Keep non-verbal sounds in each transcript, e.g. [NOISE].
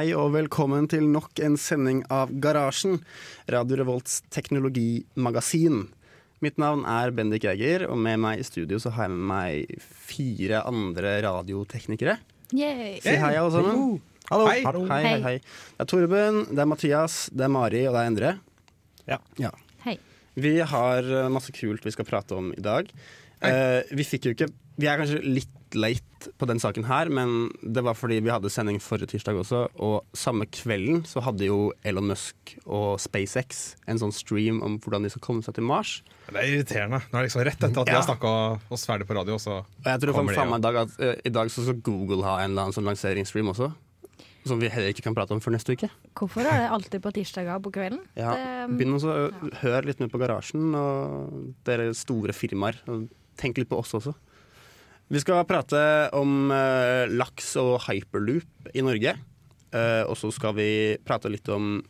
Hei og velkommen til nok en sending av Garasjen, Radio Revolts teknologimagasin. Mitt navn er Bendik Jæger, og med meg i studio så har jeg med meg fire andre radioteknikere. Yay. Si hei, alle sammen. Hallo. Hei. Hei, hei, hei. Det er Torben, det er Mathias, det er Mari, og det er Endre. Ja. Hei. Vi har eh, masse kult vi skal prate om i dag. Eh, vi fikk jo ikke Vi er kanskje litt late på den saken her, men det var fordi vi hadde sending forrige tirsdag også, og samme kvelden så hadde jo Elon Musk og SpaceX en sånn stream om hvordan de skal komme seg til Mars. Det er irriterende. Nå er det liksom rett etter at vi Ja. har snakka oss ferdig på radio, så Og jeg tror Kommer faen de, meg i dag at uh, i dag så skal Google ha en eller annen sånn lanseringsstream også. Som vi heller ikke kan prate om før neste uke. Hvorfor er det alltid på tirsdager på kvelden? Ja, Det- Begynn også å høre litt med på Garasjen og dere store firmaer. Og tenk litt på oss også. Vi skal prate om uh, laks og hyperloop i Norge. Uh, og så skal vi prate litt om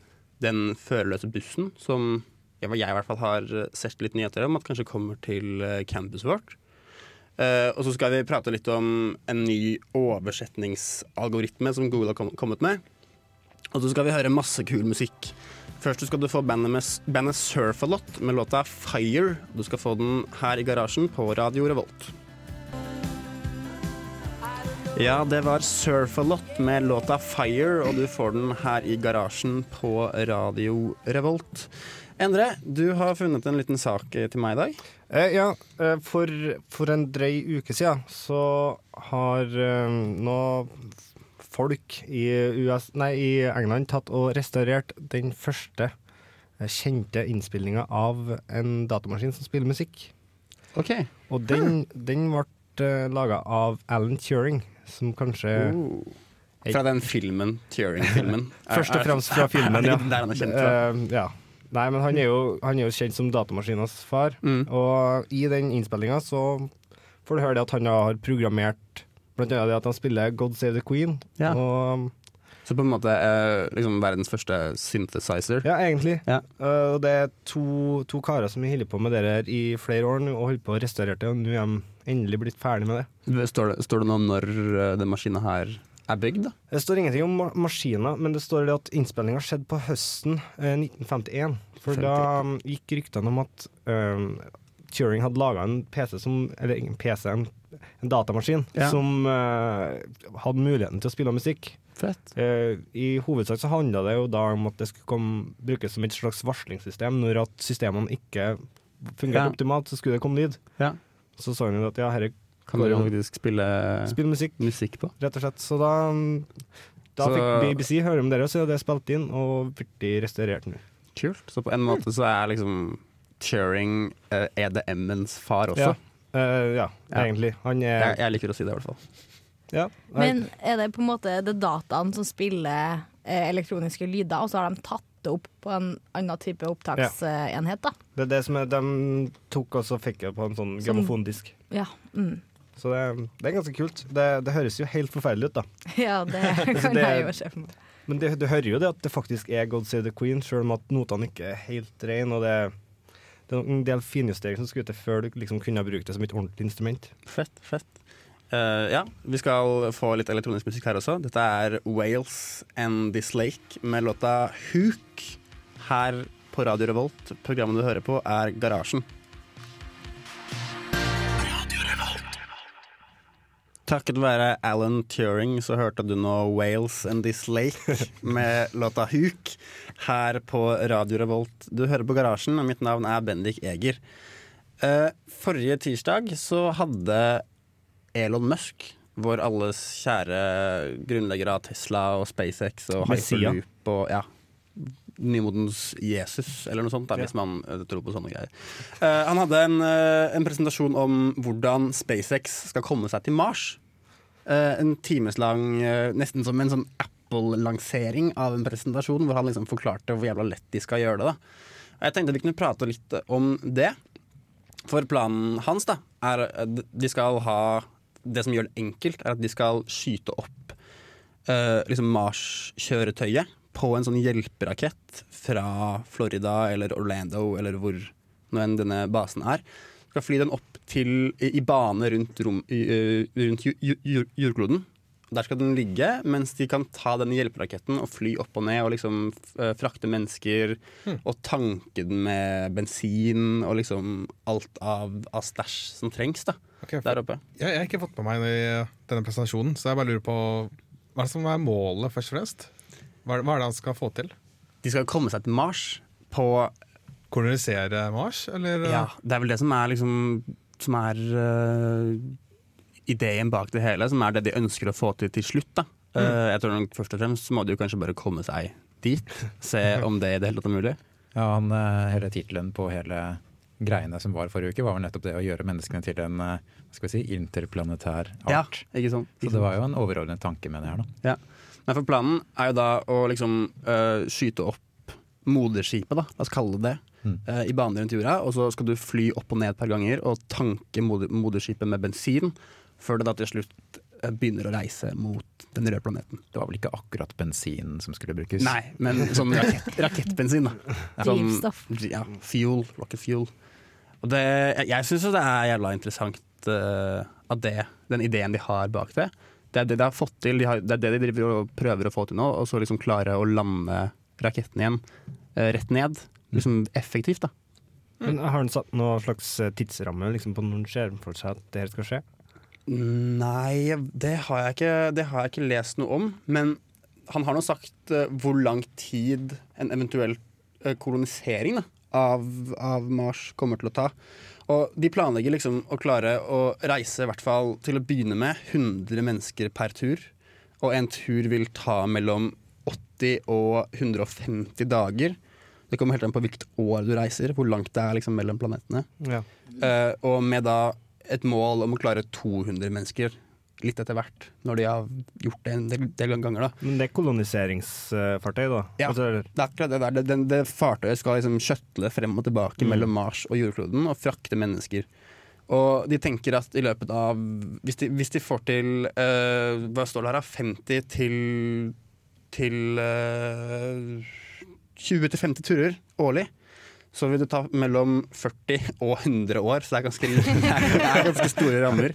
den førerløse bussen som jeg, jeg i hvert fall har sett litt nyheter om at kanskje kommer til eh, campuset vårt. Uh, og så skal vi prate litt om en ny oversetningsalgoritme som Google har kom kommet med. Og så skal vi høre masse kul musikk. Først skal du få bandet, bandet Surfalot med låta 'Fire'. Du skal få den her i garasjen på Radio Revolt. Ja, det var Surf-A-Lot med låta 'Fire', og du får den her i garasjen på Radio Revolt. Endre, du har funnet en liten sak eh, til meg i dag. Eh, ja, eh, for, for en drøy uke siden så har eh, nå folk i, US, nei, i England tatt og restaurert den første eh, kjente innspillinga av en datamaskin som spiller musikk. Ok. Og den, den ble laga av Alan Turing, som kanskje Oh. Fra den filmen, Turing-filmen. [LAUGHS] Først og fremst fra filmen, ja. Er Der han er kjent fra. Uh, ja. Nei, men han er, jo, han er jo kjent som datamaskinas far. Mm. Og i den innspillinga så får du høre det at han har programmert Blant annet det at han spiller God Save the Queen. Ja. Og Så på en måte eh, liksom verdens første synthesizer. ja, egentlig. Ja. Uh, og det er to, to karer som har holdt på med det her i flere år nå, og holdt på å restaurere det, og nå er de endelig blitt ferdig med det. Står det, står det noe om når uh, den maskinen her er bygd? da? Det står ingenting om ma maskiner, men det står det at innspillinga skjedde på høsten uh, 1951. For da um, gikk ryktene om at Turing hadde laga en PC som Eller ingen PC, en, en datamaskin Ja. som uh, hadde muligheten til å spille musikk. Fett. Eh, I hovedsak så handla det jo da om at det skulle komme, brukes som et slags varslingssystem. Når at systemene ikke fungerte Ja. optimalt, så skulle det komme lyd. Ja. Så sa han jo at ja, herre, Kan dere faktisk spille spille musikk, musikk på? rett og slett. Så da, da Så- fikk BBC høre om dere, så er det spilt inn og blitt restaurert nå. Kult. Så på en måte så er liksom Turing eh, EDM-ens far også. Ja. Uh, ja, Ja. egentlig. Han er Jeg, jeg liker å si det, i hvert fall. Ja, Men er det på en måte det dataen som spiller eh, elektroniske lyder, og så har de tatt det opp på en annen type opptaksenhet, da? Det er det som er De tok og så fikk det på en sånn grammofondisk. Ja. Mm. Så det, det er ganske kult. Det, det høres jo helt forferdelig ut, da. [LAUGHS] ja, det kan det- [LAUGHS] jeg jo se for meg. Men det, du hører jo det at det faktisk er God Save the Queen, selv om at notene ikke er helt rene. Og det, det er en del finjustering som skulle til før du liksom kunne brukt det som et ordentlig instrument. Fett, fett. Eh, ja, vi skal få litt elektronisk musikk her også. Dette er Wales and This Lake med låta Hook her på Radio Revolt. Programmet du hører på, er Garasjen. Takket være Alan Turing så hørte du nå Wales and This Lake [LAUGHS] med låta Huk her på Radio Revolt. Du hører på Garasjen, og mitt navn er Bendik Eger. Uh, forrige tirsdag så hadde Elon Musk, vår alles kjære grunnlegger av Tesla og SpaceX og Messia. Hyperloop og ja, nymodens Jesus, eller noe sånt, da, hvis man eh, tror på sånne greier. Uh, han hadde en, uh, en presentasjon om hvordan SpaceX skal komme seg til Mars. Uh, en timeslang, nesten som en sånn Apple-lansering av en presentasjon, hvor han liksom forklarte hvor jævla lett de skal gjøre det. da. Og Jeg tenkte vi kunne prate litt om det. For planen hans da, er at de skal ha Det som gjør det enkelt, er at de skal skyte opp uh, liksom Mars-kjøretøyet på en sånn hjelperakett fra Florida eller Orlando eller hvor nå enn denne basen er. Skal fly den opp til, i, i bane rundt, rom, i, eh, rundt jordkloden. Der skal den ligge, mens de kan ta den hjelperaketten og fly opp og ned og liksom eh, frakte mennesker og tanke den med bensin og liksom alt av, av stæsj som trengs da, okay, for- der oppe. Jeg, jeg har ikke fått med meg i denne presentasjonen, så jeg bare lurer på hva som er målet, først og fremst? Hva hva er det han skal få til? De skal komme seg til Mars på Kolonisere Mars, eller? Ja, det er vel det som er liksom Som er øh, ideen bak det hele, som er det de ønsker å få til til slutt. da. Eh, jeg tror nok Først og fremst må de jo kanskje bare komme seg dit. [LAUGHS] Se om det i det hele tatt er mulig. Ja, han, eh, hele tittelen på hele greiene som var forrige uke, var vel nettopp det å gjøre menneskene til en eh, hva skal vi si, interplanetær Ja, ikke sant? Så det var jo en overordnet tanke med det her, da. Men for planen er jo da å liksom uh, skyte opp moderskipet, da, la oss kalle det det, Mm. uh, i bane rundt jorda. Og så skal du fly opp og ned et par ganger og tanke moder moderskipet med bensin, før det da til slutt øh, begynner å reise mot den røde planeten. Det var vel ikke akkurat bensin som skulle brukes? Nei, men sånn rakett, [LAUGHS] rakettbensin, da. Sånn, Drivstoff. ja, fuel, rocket fuel. Og det, jeg jeg syns jo det er jævla interessant uh, at det, den ideen de har bak det, det er det de har fått til. De har, det er det de driver og prøver å få til nå, og så liksom klare å lande raketten igjen uh, rett ned. Liksom effektivt, da. Men Har han satt noen slags eh, tidsramme liksom, på når han ser for seg at det her skal skje? Nei, det har jeg ikke, det har jeg ikke lest noe om. Men han har nå sagt uh, hvor lang tid en eventuell uh, kolonisering da, av, av Mars kommer til å ta. Og de planlegger liksom å klare å reise i hvert fall til å begynne med 100 mennesker per tur. Og en tur vil ta mellom 80 og 150 dager. Det kommer helt an på hvilket år du reiser, hvor langt det er liksom mellom planetene. Ja. Uh, og med da et mål om å klare 200 mennesker litt etter hvert, når de har gjort det en del, del ganger. da. Men det er koloniseringsfartøy, da? Ja. Altså, Det er akkurat det der. Det, det, det fartøyet skal liksom skjøtle frem og tilbake mellom Mars og jordkloden og frakte mennesker. Og de tenker at i løpet av Hvis de, hvis de får til eh, Hva står det her, da? 50 til til eh, 20-50 turer årlig. Så vil det ta mellom 40 og 100 år, så det er ganske, [LAUGHS] det er, ganske store rammer.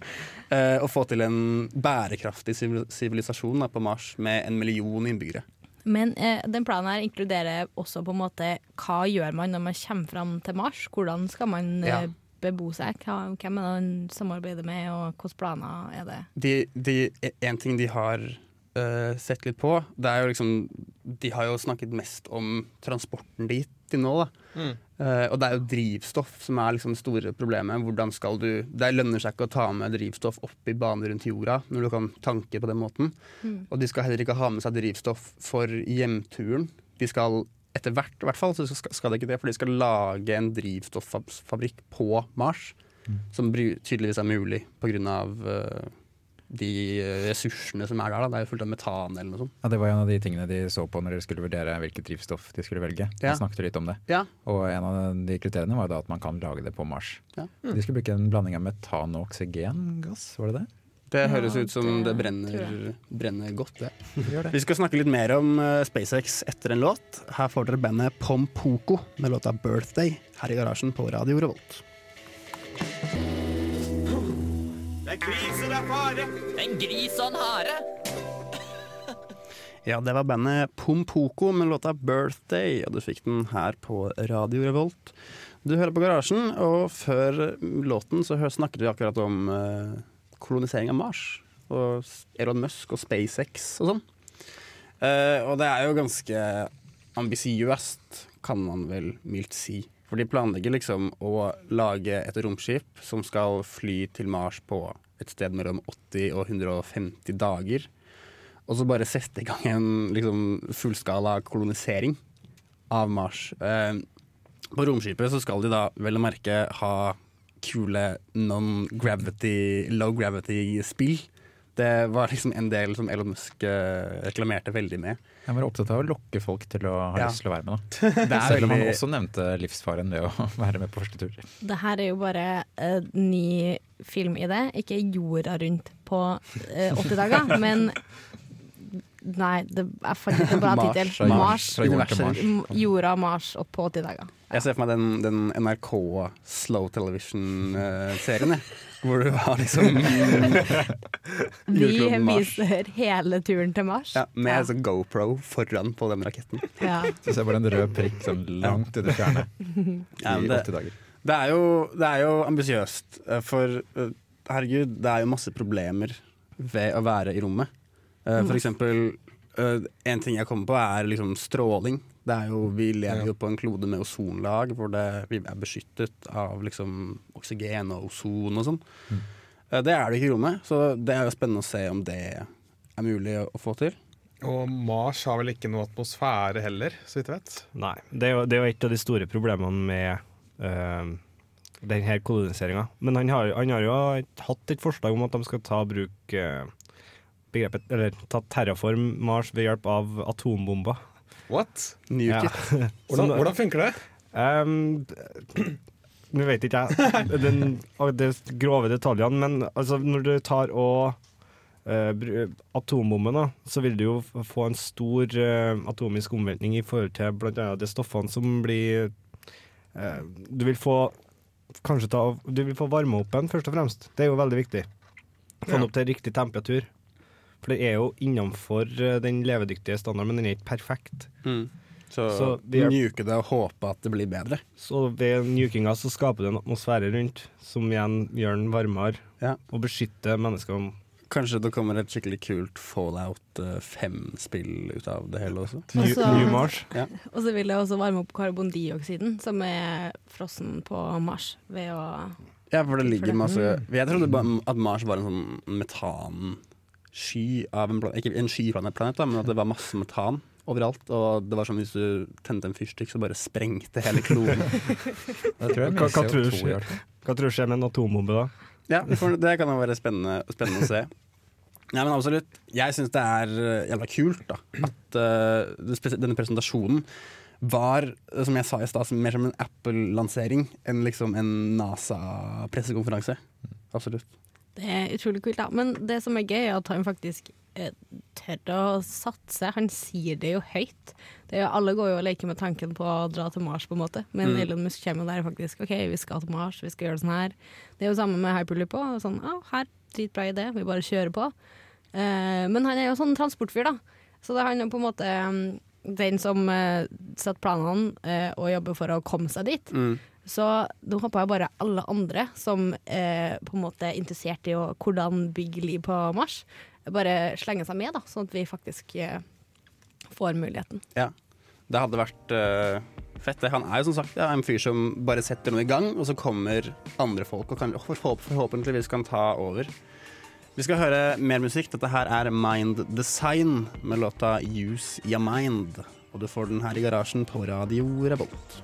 uh, å få til en bærekraftig sivilisasjon på Mars med en million innbyggere. Men eh, den planen her inkluderer også på en måte hva gjør man når man kommer fram til Mars? Hvordan skal man eh, Ja. bebo seg? Hvem er det man samarbeider med, og hvilke planer er det? de, de, en ting de har eh, sett litt på, det er jo liksom De har jo snakket mest om transporten dit til nå, da. Mm. Uh, og det er jo drivstoff som er liksom det store problemet. Hvordan skal du Det lønner seg ikke å ta med drivstoff opp i bane rundt jorda når du kan tanke på den måten. Mm. Og de skal heller ikke ha med seg drivstoff for hjemturen. De skal etter hvert, i hvert fall, så skal, skal de ikke det, for de skal lage en drivstoffabrikk på Mars. Som tydeligvis er mulig pga. Uh, de ressursene som er der. Da. Det er jo fullt av metan eller noe sånt. Ja, Det var en av de tingene de så på når de skulle vurdere hvilket drivstoff de skulle velge. Ja. De snakket litt om det. Ja. Og en av de kriteriene var da at man kan lage det på Mars. Ja. De skulle bruke en blanding av metan og oksygengass, var det det? Det Ja, høres ut som det det brenner, brenner godt, det. [LAUGHS] Det. Vi skal snakke litt mer om eh, SpaceX etter en låt. Her får dere bandet Pompoko med låta 'Birthday' her i garasjen på Radio Revolt. En gris og en hare. [LAUGHS] Ja, det var bandet Pompoko med låta 'Birthday', og du fikk den her på Radio Revolt. Du hører på Garasjen, og før låten så snakket vi akkurat om eh, kolonisering av Mars. Og Elon Musk og SpaceX og sånn. Eh, og det er jo ganske ambisiøst, kan man vel mildt si. For de planlegger liksom å lage et romskip som skal fly til Mars på et sted mellom 80 og 150 dager. Og så bare sette i gang en liksom, fullskala kolonisering av Mars. Eh, på romskipet så skal de da vel å merke ha kule non-gravity, low gravity-spill. Det var liksom en del som Elon Musk eh, reklamerte veldig med. Jeg var opptatt av å lokke folk til å ha Ja. lyst til å være med. Da. [LAUGHS] Det er Selv om han også nevnte livsfaren ved å [LAUGHS] være med på første tur. Det her er jo bare uh, ny film i det. Ikke jorda rundt på eh, 80 dager, [LAUGHS] men Nei, det, er faktisk ikke en bra Mars, tittel. Mars. Mars. M- Jorda, Mars og på 80 dager. Jeg ser for meg den, den NRK slow television-serien, jeg. Hvor du har liksom [LAUGHS] Vi Mars. viser hele turen til Mars. ja, Med ja. sånn GoPro foran på den raketten. Ja. Så ser jeg bare en rød prikk sånn langt i det fjerne [LAUGHS] i 80 dager. Det er jo, det er jo ambisiøst, eh, for eh, herregud, det er jo masse problemer ved å være i rommet. Eh, For eksempel, eh, en ting jeg kommer på er liksom stråling. Det er jo, vi lever jo på en klode med ozonlag, hvor det, vi er beskyttet av liksom oksygen og ozon og sånn. Eh, Det er det ikke i rommet, så det er jo spennende å se om det er mulig å få til. Og Mars har vel ikke noe atmosfære heller, så vidt jeg vet. Nei. Det er, jo, det er jo et av de store problemene med uh, denne koloniseringa. Men han har, han har jo hatt et forslag om at de skal ta bruk uh, begrepet Eller ta terraform Mars ved hjelp av atombomber. What? New Ja. [LAUGHS] Hvordan, hvordan funker det? Um, Nå vet ikke jeg den, de grove detaljene, men altså, når du tar og uh, atombomben, da, så vil du jo få en stor uh, atomisk omveltning i forhold til bl.a. de stoffene som blir Du vil få kanskje ta Du vil få varme opp den, først og fremst. Det er jo veldig viktig. Få den Ja. opp til riktig temperatur. For det er jo innenfor eh, den levedyktige standarden, men den er ikke perfekt. Mm. Så, Så er- det og håpe at det blir bedre. Så ved nukinga så skaper det en atmosfære rundt, som igjen gjør den varmere Ja. og beskytter menneskene. Kanskje det kommer et skikkelig kult Fallout 5-spill ut av det hele også. New, Altså- New Mars. Og så vil det også varme opp karbondioksiden, som er frossen på Mars, ved å Ja, for det ligger masse Jeg trodde bare at Mars var en sånn metansky av en planet Ikke en skyplanet, planet, men at det var masse metan overalt. Og det var som hvis du tente en fyrstikk, så bare sprengte hele kloden. [LAUGHS] Hva-? Hva tror du skjer med en atombombe da? Ja, det kan jo være spennende, spennende å se. Nei, men absolutt. Jeg syns det er eh, jævla kult da at uh, denne presentasjonen var, som jeg sa i stad, mer som en Apple-lansering enn liksom en NASA-pressekonferanse. Absolutt. Det er utrolig kult, da. Men det som er gøy, er at han faktisk tør å satse. Han sier det jo høyt. Det jo, alle går jo og leker med tanken på å dra til Mars, på en måte. Men Mm. Elon Musk kommer jo der faktisk. OK, vi skal til Mars, vi skal gjøre det sånn her. Det er jo samme med Hyperloop òg. Sånn, ah, her, dritbra idé, vi bare kjører på. Uh, men han er jo sånn transportfyr, da. Så det er han jo på en måte mm, den som uh, setter planene uh, og jobber for å komme seg dit. Mm. Så nå håper jeg bare alle andre som uh, på en måte er interessert i å, hvordan bygge liv på Mars, bare slenge seg med, da, sånn at vi faktisk eh, får muligheten. Ja. Det hadde vært uh, fett. Han er jo som sagt ja, en fyr som bare setter noe i gang, og så kommer andre folk og kan forhåp forhåpentligvis kan ta over. Vi skal høre mer musikk. Dette her er Mind Design med låta Use Your Mind. Og du får den her i garasjen på Radio Revolt.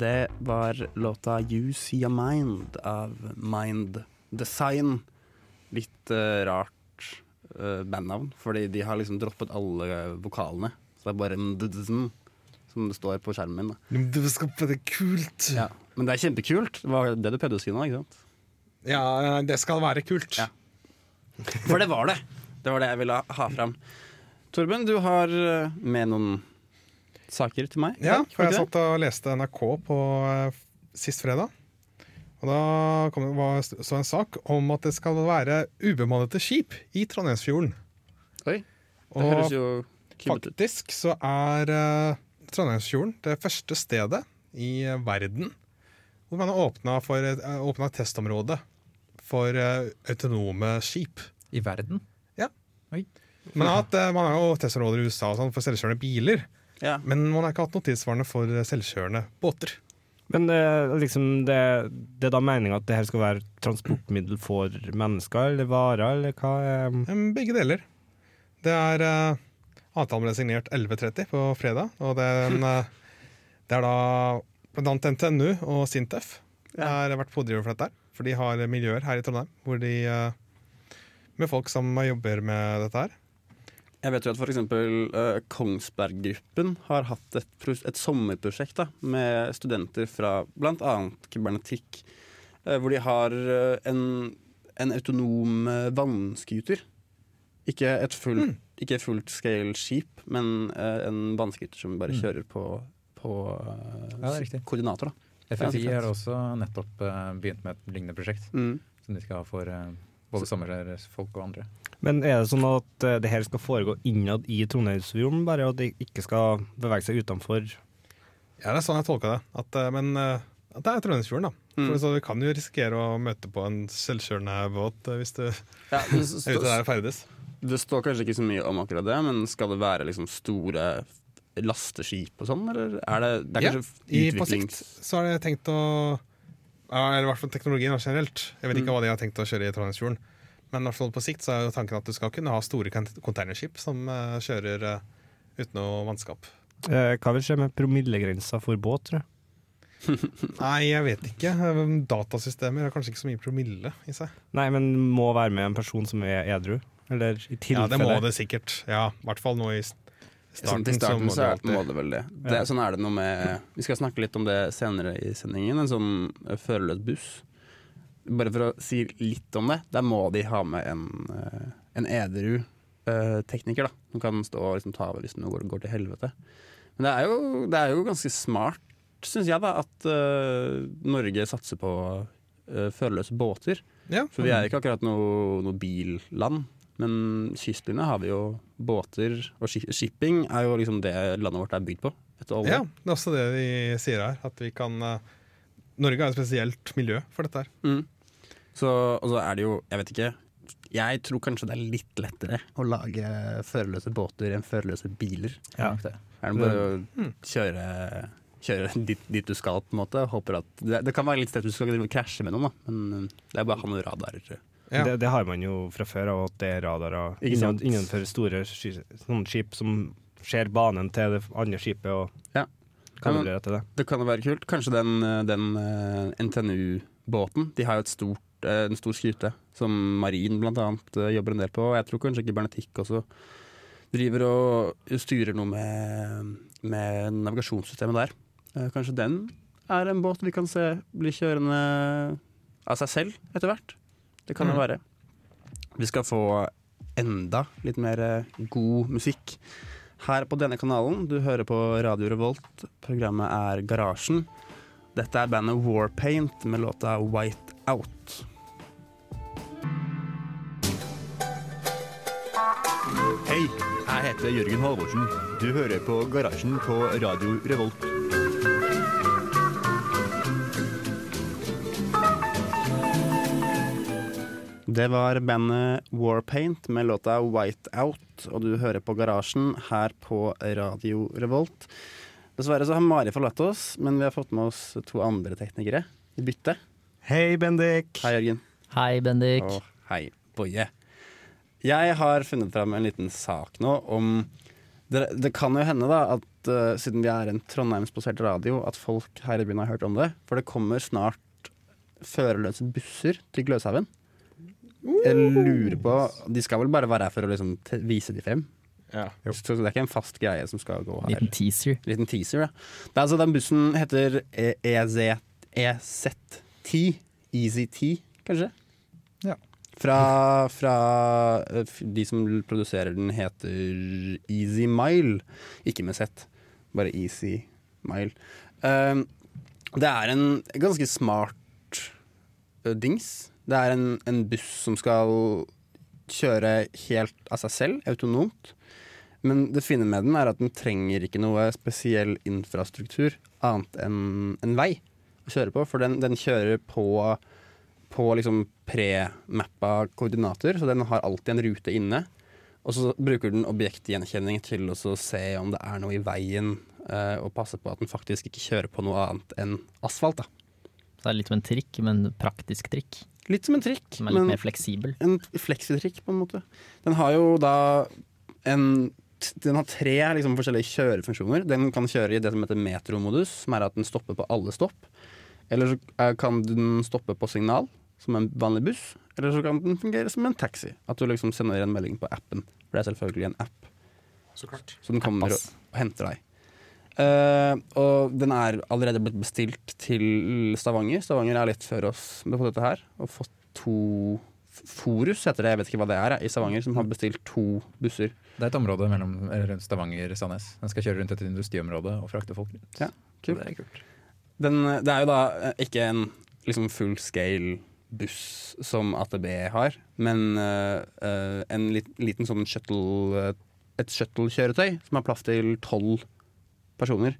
Det var låta Use Your Mind av Mind Design. Litt uh, rart uh, bandnavn, fordi de har liksom droppet alle vokalene. Så det er bare MDDZN som det står på skjermen min. Det kult. Ja. Men det er kjempekult. Det var det du prøvde å si nå, ikke sant? Ja, det skal være kult. Ja. For det var det. Det var det jeg ville ha fram. Torben, du har eh, med noen saker til meg? Ja, for jeg satt og leste NRK på eh, sist fredag. Og da kom det var så en sak om at det skal være ubemannede skip i Trondheimsfjorden. Oi, det? og høres jo kult ut. faktisk så er uh, Trondheimsfjorden det første stedet i verden hvor man har åpna for et eh, et testområde for uh, autonome skip. I verden? Man har, hatt, uh, man har jo testområder i USA og sånn for selvkjørende biler, Ja. men man har ikke hatt noe tilsvarende for eh, selvkjørende båter. Men eh, liksom det, det er da meninga at det her skal være transportmiddel for mennesker eller varer, eller hva er Begge deler. Det er uh, Avtalen ble signert 11.30 på fredag, og den, [LAUGHS] eh, det er da bl.a. NTNU og Sintef Ja. har vært pådrivere for dette. her, For de har miljøer her i Trondheim hvor de eh, med folk som jobber med dette her. Jeg vet jo at for eksempel eh, Kongsberg-gruppen har hatt et, et sommerprosjekt da, med studenter fra bl.a. kybernetikk, uh, hvor de har uh, en, en autonom uh, vannskuter. Ikke et full, ikke et fullt scale skip, men en vannskuter som bare Mm. kjører på, på Ja, er koordinater. Da. FFI har også nettopp begynt med et lignende prosjekt, Mm. som de skal ha for både sommerfolk og andre. Men er det sånn at eh, det her skal foregå innad i Trondheimsfjorden, bare, at det ikke skal bevege seg utenfor? Ja, det er sånn jeg tolker det. At, eh, men eh, at det er Trondheimsfjorden, da. Mm. For så Du kan jo risikere å møte på en selvkjørende båt hvis du [LAUGHS] er Ja, det, s- ute der og ferdes. det står kanskje ikke så mye om akkurat det, men skal det være liksom store lasteskip og sånn, eller er det, det er Ja, I, på sikt så har de tenkt å ja, Eller i hvert fall teknologien generelt. Jeg vet ikke Mm. hva de har tenkt å kjøre i Trondheimsfjorden. Men i hvert fall på sikt så er jo tanken at du skal kunne ha store containerskip som uh, kjører uh, uten noe mannskap. Eh, hva vil skje med promillegrensa for båt, tror jeg? [LAUGHS] Nei, jeg vet ikke. Eh, Datasystemer har kanskje ikke så mye promille i seg. Nei, men må være med en person som er edru? Eller i tilfelle Ja, det må det sikkert. Ja, i hvert fall nå i starten. til starten så så må det vel det. det Ja. Sånn er det noe med Vi skal snakke litt om det senere i sendingen. En sånn førerløs buss. Bare for å si litt om det. Der må de ha med en, eh, en edru eh, tekniker, da. Som kan stå og liksom ta over hvis noe går, går til helvete. Men det er jo, det er jo ganske smart, syns jeg, da, at uh, Norge satser på uh, førerløse båter. Ja. For vi er ikke akkurat noe, noe billand. Men kystlinja har vi jo båter, og shipping er jo liksom det landet vårt er bygd på. Ja, det er også det de sier her. At vi kan Norge har et spesielt miljø for dette her. Mm. Så, og så er det jo, jeg vet ikke Jeg tror kanskje det er litt lettere å lage førerløse båter enn førerløse biler. Ja. Er det bare å Mm. kjøre, kjøre dit, dit du skal, på en måte. Håper at det, det kan være litt sted du skal krasje med noen, da. Men det er bare å ha noen radarer. Ja. Det, det har man jo fra før av, at det er radarer innen, innenfor store sånne skip som ser banen til det andre skipet og Ja. kan det. Det kan jo være kult. Kanskje den, den eh, NTNU-båten. De har jo et stort, en stor skryte, som Marin annet eh, jobber en del på. Jeg tror kanskje kybernetikk også driver og styrer noe med, med navigasjonssystemet der. Eh, Kanskje den er en båt vi kan se bli kjørende av seg selv etter hvert. Det kan jo Mm. være. Vi skal få enda litt mer eh, god musikk her på denne kanalen. Du hører på Radio Revolt. Programmet er Garasjen. Dette er bandet Warpaint med låta White Out. Hei, jeg heter Jørgen Halvorsen. Du hører på Garasjen på Radio Revolt. Det var bandet Warpaint med låta White Out, og du hører på Garasjen her på Radio Revolt. Dessverre så har Mari forlatt oss, men vi har fått med oss to andre teknikere i bytte. Hei, Bendik! Hei, Jørgen. Hei, Bendik. Og hei, Boje. Jeg har funnet fram en liten sak nå om Det, det kan jo hende, da, at uh, siden vi er en trondheimsbasert radio, at folk her i byen har hørt om det. For det kommer snart førerløse busser til Gløshaugen. Jeg lurer på De skal vel bare være her for å liksom vise de frem? Så det er ikke en fast greie som skal gå her. Liten teaser. Liten teaser, ja. Det er altså Den bussen heter E- EZ, EZ10. Easy-T, kanskje? Fra, fra eh, De som produserer den, heter Easy Mile. Ikke med Z, bare Easy Mile. Uh, det er en ganske smart uh, dings. Det er en, en buss som skal kjøre helt av seg selv, autonomt. Men det fine med den er at den trenger ikke noe spesiell infrastruktur annet enn en vei å kjøre på. For den, den kjører på, på liksom pre-mappa koordinater, så den har alltid en rute inne. Og så bruker den objektgjenkjenning til å se om det er noe i veien, eh, og passe på at den faktisk ikke kjører på noe annet enn asfalt. da. Så det er litt som en trikk, men en praktisk trikk. Litt som en trikk, Som er litt mer fleksibel. en fleksitrikk på en måte. Den har jo da en den har tre liksom, forskjellige kjørefunksjoner. Den kan kjøre i det som heter metromodus, som er at den stopper på alle stopp. Eller så eh, kan den stoppe på signal, som en vanlig buss. Eller så kan den fungere som en taxi. At du liksom sender en melding på appen. For det er selvfølgelig en app. Så klart. Så den kommer og, og henter deg. Uh, og den er allerede blitt bestilt til Stavanger. Stavanger er litt før oss med på dette her. Og fått to Forus heter det, jeg vet ikke hva det er, i Stavanger, som har bestilt to busser. Det er et område mellom, rundt Stavanger og Sandnes. Den skal kjøre rundt et industriområde og frakte folk rundt. Ja, kult. det er kult. Den, det er jo da eh, ikke en liksom full scale buss som AtB har, men uh, en lit, liten sånn shuttle eh, Et shuttle-kjøretøy som har plass til tolv personer.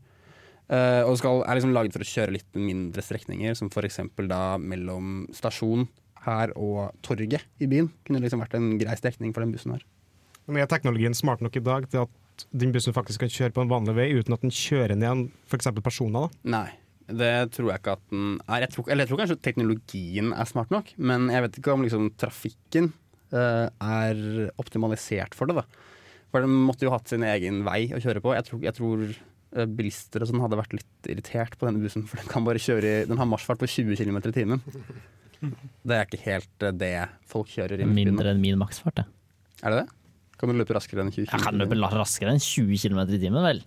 Uh, og skal, er liksom laget for å kjøre litt mindre strekninger, som f.eks. da mellom stasjon her og torget i byen. Kunne liksom vært en grei strekning for den bussen her. Men er teknologien smart nok i dag til at din bussen faktisk kan kjøre på en vanlig vei uten at den kjører ned f.eks. personer? da? Nei, det tror jeg ikke at den er. Jeg tror, eller jeg tror kanskje teknologien er smart nok, men jeg vet ikke om liksom trafikken uh, er optimalisert for det. da. For den måtte jo hatt sin egen vei å kjøre på. Jeg tror, jeg tror eh, bilister og sånn hadde vært litt irritert på denne bussen, for den kan bare kjøre den har marsjfart på 20 km i timen. Det er ikke helt eh, det folk kjører i. Mindre enn min maksfart. det. Er det det? Kan du løpe raskere enn 20 km? Jeg kan løpe raskere enn 20 km i timen, vel.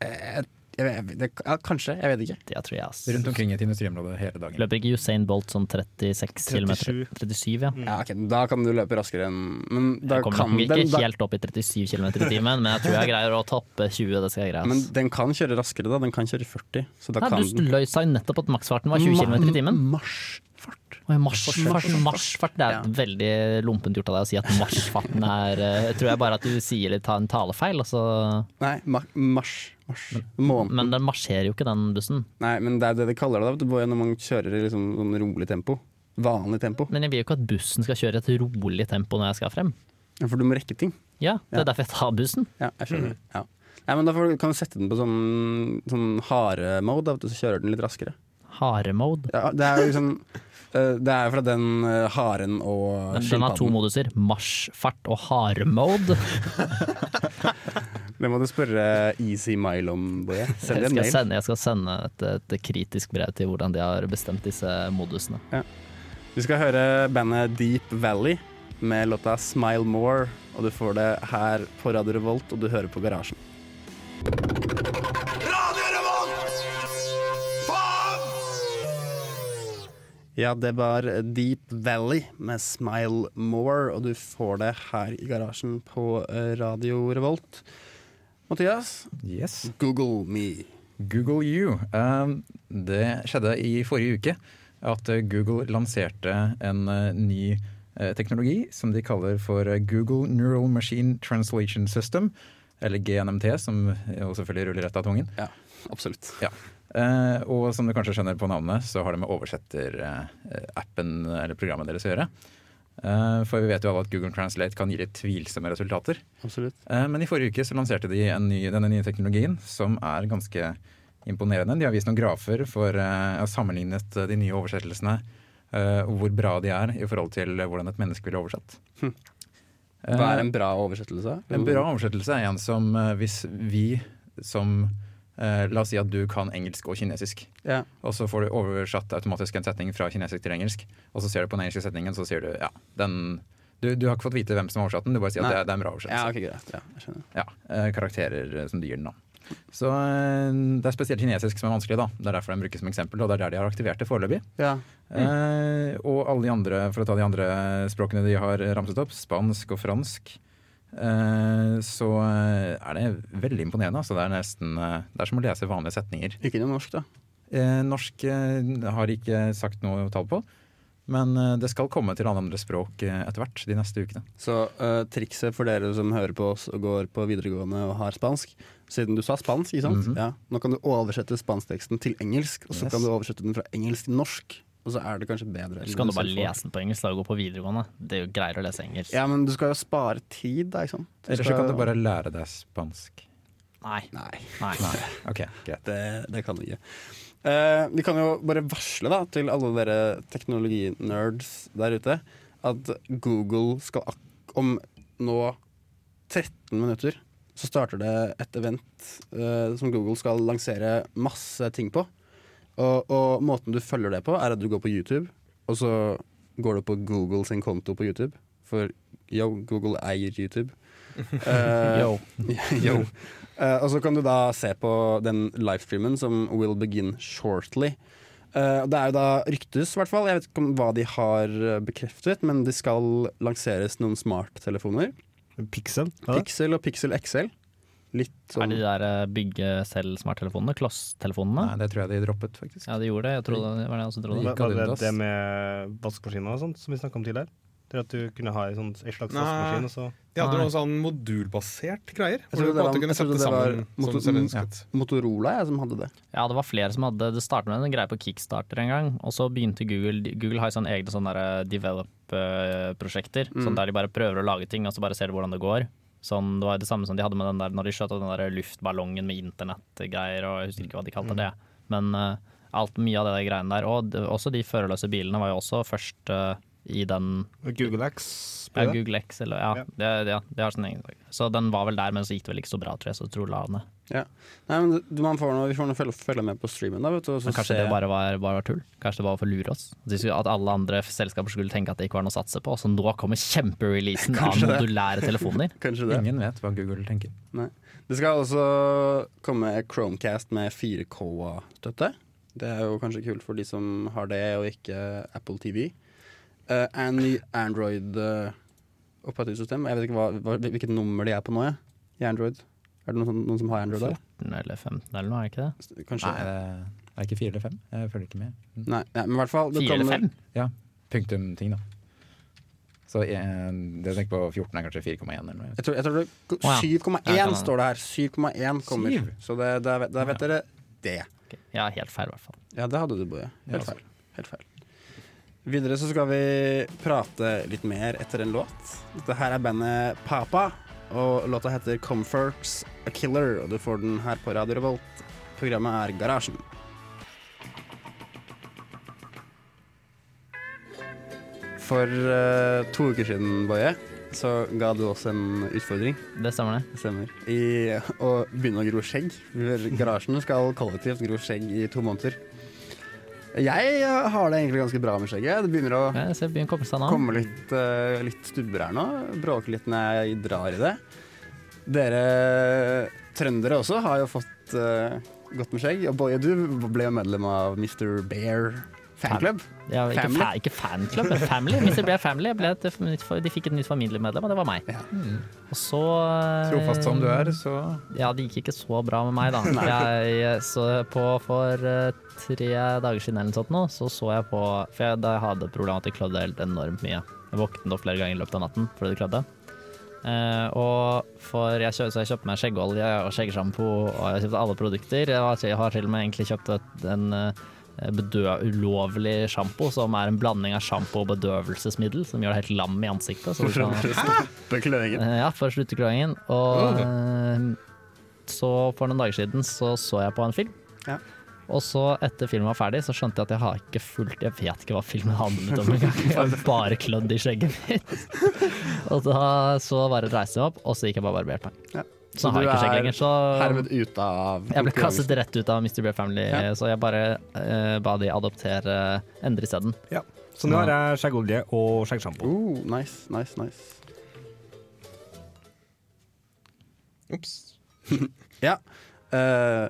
Jeg, jeg, jeg, det, ja, kanskje, jeg vet ikke. Det tror jeg, ass. Rundt omkring et industriområde hele dagen. Løper ikke Usain Bolt sånn 36 km? 37. 37, ja. Ja, okay. Da kan du løpe raskere enn Men da Jeg kommer kan nok ikke da, helt opp i 37 km i timen, men jeg tror jeg greier å toppe 20. Det skal jeg greie. Men den kan kjøre raskere, da. Den kan kjøre 40. Så da Nei, kan du løy sa jo nettopp at maksfarten var 20 km i timen. Marsjfart. Oi, marsjfart, marsjfart. Det er Ja. veldig lompent gjort av deg å si at marsjfarten er eh, Jeg tror jeg bare at du sier litt ta en talefeil, og så Nei, ma marsj. Marsj. Men, Men den marsjerer jo ikke, den bussen. Nei, men det er det de kaller det. da, Når man kjører i liksom sånn rolig tempo. Vanlig tempo. Men jeg vil jo ikke at bussen skal kjøre i et rolig tempo når jeg skal frem. Ja, For du må rekke ting. Ja, det Ja. er derfor jeg tar bussen. Ja, jeg skjønner. Ja. Nei, men Da kan du sette den på sånn, sånn hare-mode, så kjører den litt raskere. Haremode. Ja, det er jo liksom eh, Det er fra den eh, haren og Den har to skilpadden. moduser. Marsjfart og haremode. [LAUGHS] Det må du spørre Easy Mile om, Boje. [LAUGHS] Send en mail. sende, jeg skal sende et, et kritisk brev til hvordan de har bestemt disse modusene. Vi skal høre bandet Deep Valley med låta 'Smile More'. Og du får det her på Radio Revolt, og du hører på Garasjen. Radio Revolt Ja, det var Deep Valley med 'Smile More', og du får det her i garasjen på eh, Radio Revolt. Mathias, Yes. Google me. Google You. Um, det skjedde i forrige uke at uh, Google lanserte en uh, ny uh, teknologi som de kaller for Google Neural Machine Translation System. Eller GNMT, som selvfølgelig ruller rett av tungen. Ja, Absolutt. Ja. og som du kanskje skjønner på navnet, så har det med oversetter-appen eller programmet deres å gjøre. Eh, for vi vet jo alle at Google Translate kan gi litt tvilsomme resultater. Absolutt. Eh, Men i forrige uke så lanserte de en ny, denne nye teknologien som er ganske imponerende. De har vist noen grafer for å sammenlignet eh, de nye oversettelsene eh, hvor bra de er i forhold til hvordan et menneske ville oversatt. Hm. Eh, Hva er en bra oversettelse? en bra oversettelse er en som eh, hvis vi som eh, La oss si at du kan engelsk og kinesisk. Ja. Og så får du oversatt automatisk en setning fra kinesisk til engelsk. Og så ser du på den engelske setningen, så sier du ja, den du, du har ikke fått vite hvem som har oversatt den, du bare sier Nei. at det, det er en bra oversettelse. Ja, okay. Ja, eh, karakterer eh, som du gir den, da. Så uh, det er spesielt kinesisk som er vanskelig, da. Det er derfor den brukes som eksempel, og det er der de har aktivert det foreløpig. Ja. Eh, og alle de andre, for å ta de andre språkene de har ramset opp, spansk og fransk, så eh, er det veldig imponerende. Altså, det er nesten eh, Det er som å lese vanlige setninger. Ikke noe norsk, da. Eh, norsk eh, har ikke sagt noe tall på. Men eh, det skal komme til alle andre språk eh, etter hvert de neste ukene. Så uh, trikset for dere som hører på oss og går på videregående og har spansk Siden du sa spansk, ikke sant? Mhm. ja, nå kan du oversette spanskteksten til engelsk, og så Yes. kan du oversette den fra engelsk til norsk. Og så er det kanskje bedre. Så kan du bare lese den på engelsk da og gå på videregående. Det er jo greier å lese engelsk. Ja, men du skal jo spare tid, da, ikke sant? Eller så kan du bare lære deg spansk. Nei. Nei, Nei. Ok, greit. det, det kan du ikke. Uh, vi kan jo bare varsle da til alle dere teknologinerds der ute at Google skal ak om nå 13 minutter så starter det et event uh, som Google skal lansere masse ting på. Og, og måten du følger det på, er at du går på YouTube, og så går du på Google sin konto på YouTube. For yo, Google eier YouTube. Uh, [LAUGHS] Yo. [LAUGHS] Yo. Uh, og så kan du da se på den livestreamen som will begin shortly. Uh, det er jo da ryktes, i hvert fall. Jeg vet ikke om hva de har bekreftet, men det skal lanseres noen smarttelefoner. Pixel? Pixel og Pixel XL. Litt Er sånn det de der eh, bygge selv smarttelefonene? Klosstelefonene? Nei, det tror jeg de droppet, faktisk. Ja, de gjorde det. Jeg trodde, det var det jeg også trodde. Var det det med vaskemaskiner og sånt som vi snakka om tidligere? Det at du kunne ha en, sånn, en slags vaskemaskin, så De hadde noen noe sånn modulbasert greier. Jeg trodde det var- kunne jeg trodde sette det var motor- du. Motorola jeg, som hadde det. Ja, det var flere som hadde Det startet med en greie på Kickstarter en gang, og så begynte Google Google har jo sånne egne sånne develop-prosjekter, Mm. sånn der de bare prøver å lage ting, og så bare ser de hvordan det går. Sånn, det var det samme som de hadde med den der når de skjøt den der luftballongen med internettgreier, og jeg husker ikke hva de kalte det. Men eh, alt mye av det der greiene der, og også de førerløse bilene var jo også først i den Google X. ja. Google X, eller ja, Ja. Det, ja, det har sin egen sak. Så den var vel der, men så gikk det vel ikke så bra, tror jeg, så tror la den ned. Nei, men du, man får noe, Vi får noe følge, følge med på streamen, da. Vet du, og så Men kanskje se- det bare var, bare var tull? Kanskje det var for å lure oss? At de skulle- At alle andre selskaper skulle tenke at det ikke var noe å satse på. Så nå kommer kjempereleasen [LAUGHS] av modulære telefoner. [LAUGHS] Kanskje det. Ingen vet hva Google tenker. Det skal også komme Chromecast med 4K-støtte. Det er jo kanskje kult for de som har det, og ikke Apple TV. Uh, en ny Android-operativsystem. jeg vet ikke hva, hva, hvilket nummer de er på nå, jeg. i Android. Er det noen, som- noen som har Android der? 14 eller 15 eller noe, er det ikke det? Kanskje? Nei, det er ikke 4 eller 5. Jeg følger ikke med. Nei, nei, men i hvert fall det 4 eller kommer- 5? Punktum-ting, da. Så eh, det jeg tenker på 14 er kanskje 4,1 eller noe. Jeg tror, jeg tror det, Å, ja. 7,1 Ja, står det her. 7,1 kommer. 7. Så da vet, da vet dere det. Okay. Ja, helt feil i hvert fall. Ja, det hadde du, Boje. Helt ja, feil. Helt feil. Videre så skal vi prate litt mer etter en låt. Dette her er bandet Papa, og låta heter 'Comforts A Killer'. Og du får den her på Radio Revolt. Programmet er Garasjen. For uh, to uker siden, Boje, så ga du oss en utfordring. Det stemmer det. Det stemmer. I å begynne å gro skjegg. Garasjen skal kollektivt gro skjegg i to måneder. Jeg eh, har det egentlig ganske bra med skjegget. Det begynner å Ja, ser begynner komme, komme litt, uh, litt stubber her nå. Bråker litt når jeg drar i det. Dere trøndere også har jo fått uh, godt med skjegg. Og Boje, du ble jo medlem av Mr. Bear fanklubb. Ja, ikke, fa ikke fanklubb, men family. Hvis det ble family, ble et de fikk et nytt familiemedlem, og det var meg. Ja. Og så eh, Trofast som du er, så Ja, det gikk ikke så bra med meg, da. [LAUGHS] Jeg, så på for eh, tre dager siden eller sånt nå, så så jeg på For jeg, da jeg hadde problemer med at jeg klødde helt enormt mye. Jeg våknet opp flere ganger i løpet av natten fordi det klødde. Uh, og for jeg, kjø, så jeg kjøpte meg skjeggolje og skjeggsjampo, og jeg kjøpte alle produkter. Jeg har, jeg har til og med egentlig kjøpt en bedø, ulovlig sjampo, som er en blanding av sjampo og bedøvelsesmiddel, som gjør deg helt lam i ansiktet. for å slutte [LAUGHS] kløingen. Eh, Ja, for å slutte kløingen. Og eh, så for noen dager siden så så jeg på en film. Ja. Og så etter filmen var ferdig, så skjønte jeg at jeg har ikke fulgt Jeg vet ikke hva filmen handlet om engang. Jeg har [LAUGHS] bare klødd i skjegget mitt. [LAUGHS] og da så bare reiste jeg opp, og så gikk jeg bare og barberte meg. Ja. Så, har du jeg ikke skjegg er lenger. Så Herved ute av jeg ble kastet rett ut av Mr. Bear Family, Ja. så jeg bare uh, ba de adoptere endre isteden. Så nå har jeg skjeggolje og skjeggsjampo. Oh, nice, nice, nice. Ops. [LAUGHS] Ja. eh,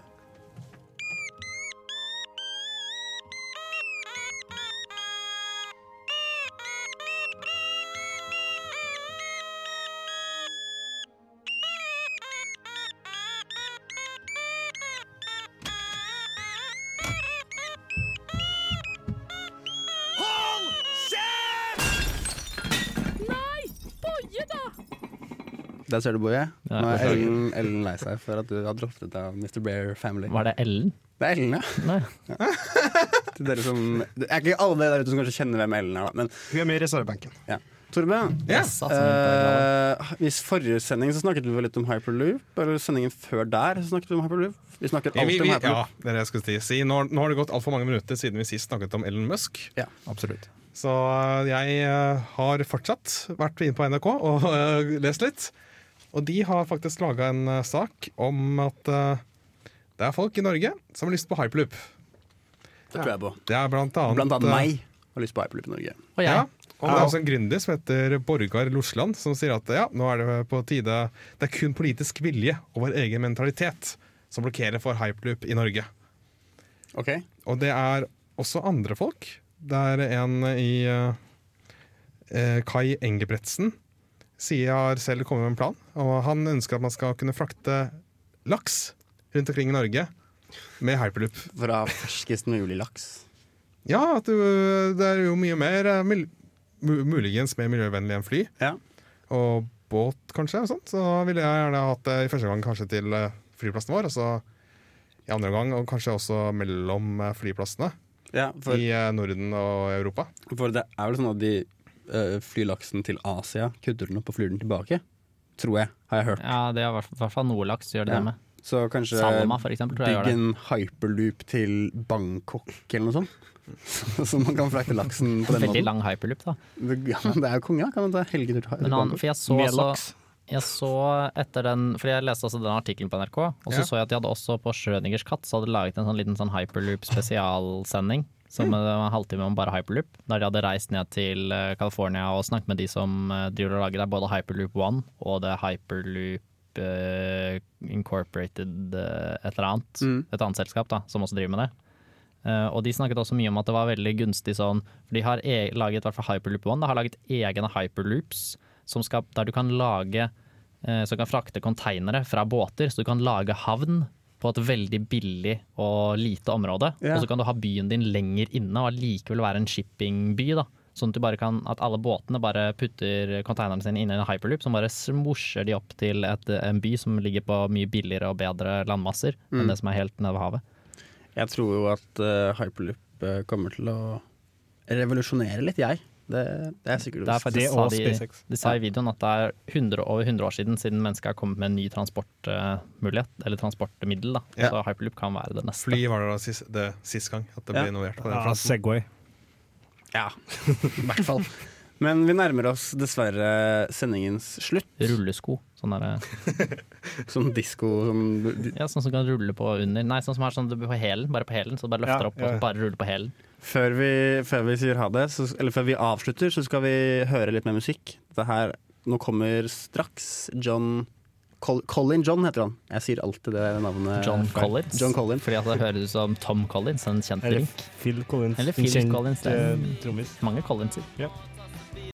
Der ser du, Boje. Nå er. Ellen, Ellen lei seg for at du har droppet av Mr. Bear Family. Var det Ellen? Det er Ellen, ja. Nei. [LAUGHS] Til dere som, det er ikke alle der ute som kanskje kjenner hvem Ellen er, da. Men Hun er med i reservebenken. ja. Torbe, Yes, uh, eh, hvis forrige sending så snakket vi litt om hyperloop, eller sendingen før der så snakket vi om hyperloop. Vi snakker alltid vi, om ja, hyperloop. det er det jeg skulle si. Nå, nå har det gått altfor mange minutter siden vi sist snakket om Ellen Musk. Ja. Absolutt. Så øh, jeg øh, har fortsatt vært inne på NRK og uh, lest litt. Og de har faktisk laga en øh, sak om at øh, det er folk i Norge som har lyst på hyperloop. Det tror jeg på. Det er blant annet, Blant annet meg har lyst på hyperloop i Norge. Og jeg. Ja, og det er også en gründer som heter Borgar Losland, som sier at ja, nå er det på tide Det er kun politisk vilje og vår egen mentalitet som blokkerer for hyperloop i Norge. Ok, Og det er også andre folk. Det er en i eh, eh, Kai Engebretsen sier har selv kommet med en plan. Og han ønsker at man skal kunne frakte laks rundt omkring i Norge med hyperloop. Fra ferskest mulig laks. Ja, du, det er jo mye mer eh, muligens mer miljøvennlig enn fly. Ja. Og båt, kanskje. og sånt. Så ville jeg gjerne hatt det i første gang kanskje til eh, flyplassen vår, og så i andre gang og kanskje også mellom eh, flyplassene Ja, for, i Norden og Europa. for det er vel sånn at de uh, flyr laksen til Asia, kutter den opp og flyr den tilbake. Tror jeg, har jeg hørt. Ja, det er i hvert- fall noe laks gjør det Ja. det med. Så kanskje Salma, eksempel, bygge en hyperloop til Bangkok eller noe sånt. [LAUGHS] Så man kan frakte laksen på den Veldig måten. lang hyperloop, da. Ja, men det er jo konge, da. Kan man ta helgetur til Men Bangkok? for jeg så, Med laks. jeg så etter den Fordi jeg leste også den artikkelen på NRK, og så Ja. så jeg at de hadde også på Schrødingers katt Så hadde de laget en sånn liten sånn hyperloop spesialsending. Som Mm. var en halvtime om bare hyperloop. Der de hadde reist ned til eh, California og snakket med de som eh, driver og lager det, både Hyperloop One og det Hyperloop uh, Incorporated uh, et eller annet. Mm. Et annet selskap da, som også driver med det. Uh, og de snakket også mye om at det var veldig gunstig sånn For de har e laget, i hvert fall Hyperloop One, de har laget egne hyperloops som skal, der du kan lage Som kan frakte konteinere fra båter, så du kan lage havn på et veldig billig og lite område. Ja. Og så kan du ha byen din lenger inne og allikevel være en shippingby. da Sånn at, du bare kan, at alle båtene bare putter konteinerne sine inn i en hyperloop, som bare smosjer de opp til et, en by som ligger på mye billigere og bedre landmasser Mm. enn det som er helt nede ved havet. Jeg tror jo at uh, hyperloop eh, kommer til å revolusjonere litt, jeg. Det, det er sikkert Det er Det sa de, de sa i videoen at det er 100, over 100 år siden siden mennesket har kommet med en ny transportmulighet, eller transportmiddel. da. Ja. Så hyperloop kan være det neste. Fly var det da sist, det, sist gang at det ble Ja. innovert på den Ja, fronten. Segway. Ja, [LAUGHS] i hvert fall. Men vi nærmer oss dessverre sendingens slutt. Rullesko. Sånn derre [LAUGHS] Sånn disko sånn ja, sånn som kan rulle på under. Nei, sånn som er sånn på hælen, bare på hælen. Så du bare løfter Ja, opp ja, og bare ruller på hælen. Før vi, før vi sier ha det, så, eller før vi avslutter, så skal vi høre litt mer musikk. Det her, nå kommer straks John Colin John heter han. Jeg sier alltid det navnet. John. Collins. John Collins. Fordi at det høres ut som Tom Collins, en kjent Eller. Phil Collins. Eller Phil en kjent, Collins, det er- eh. Mange Collinser. Ja.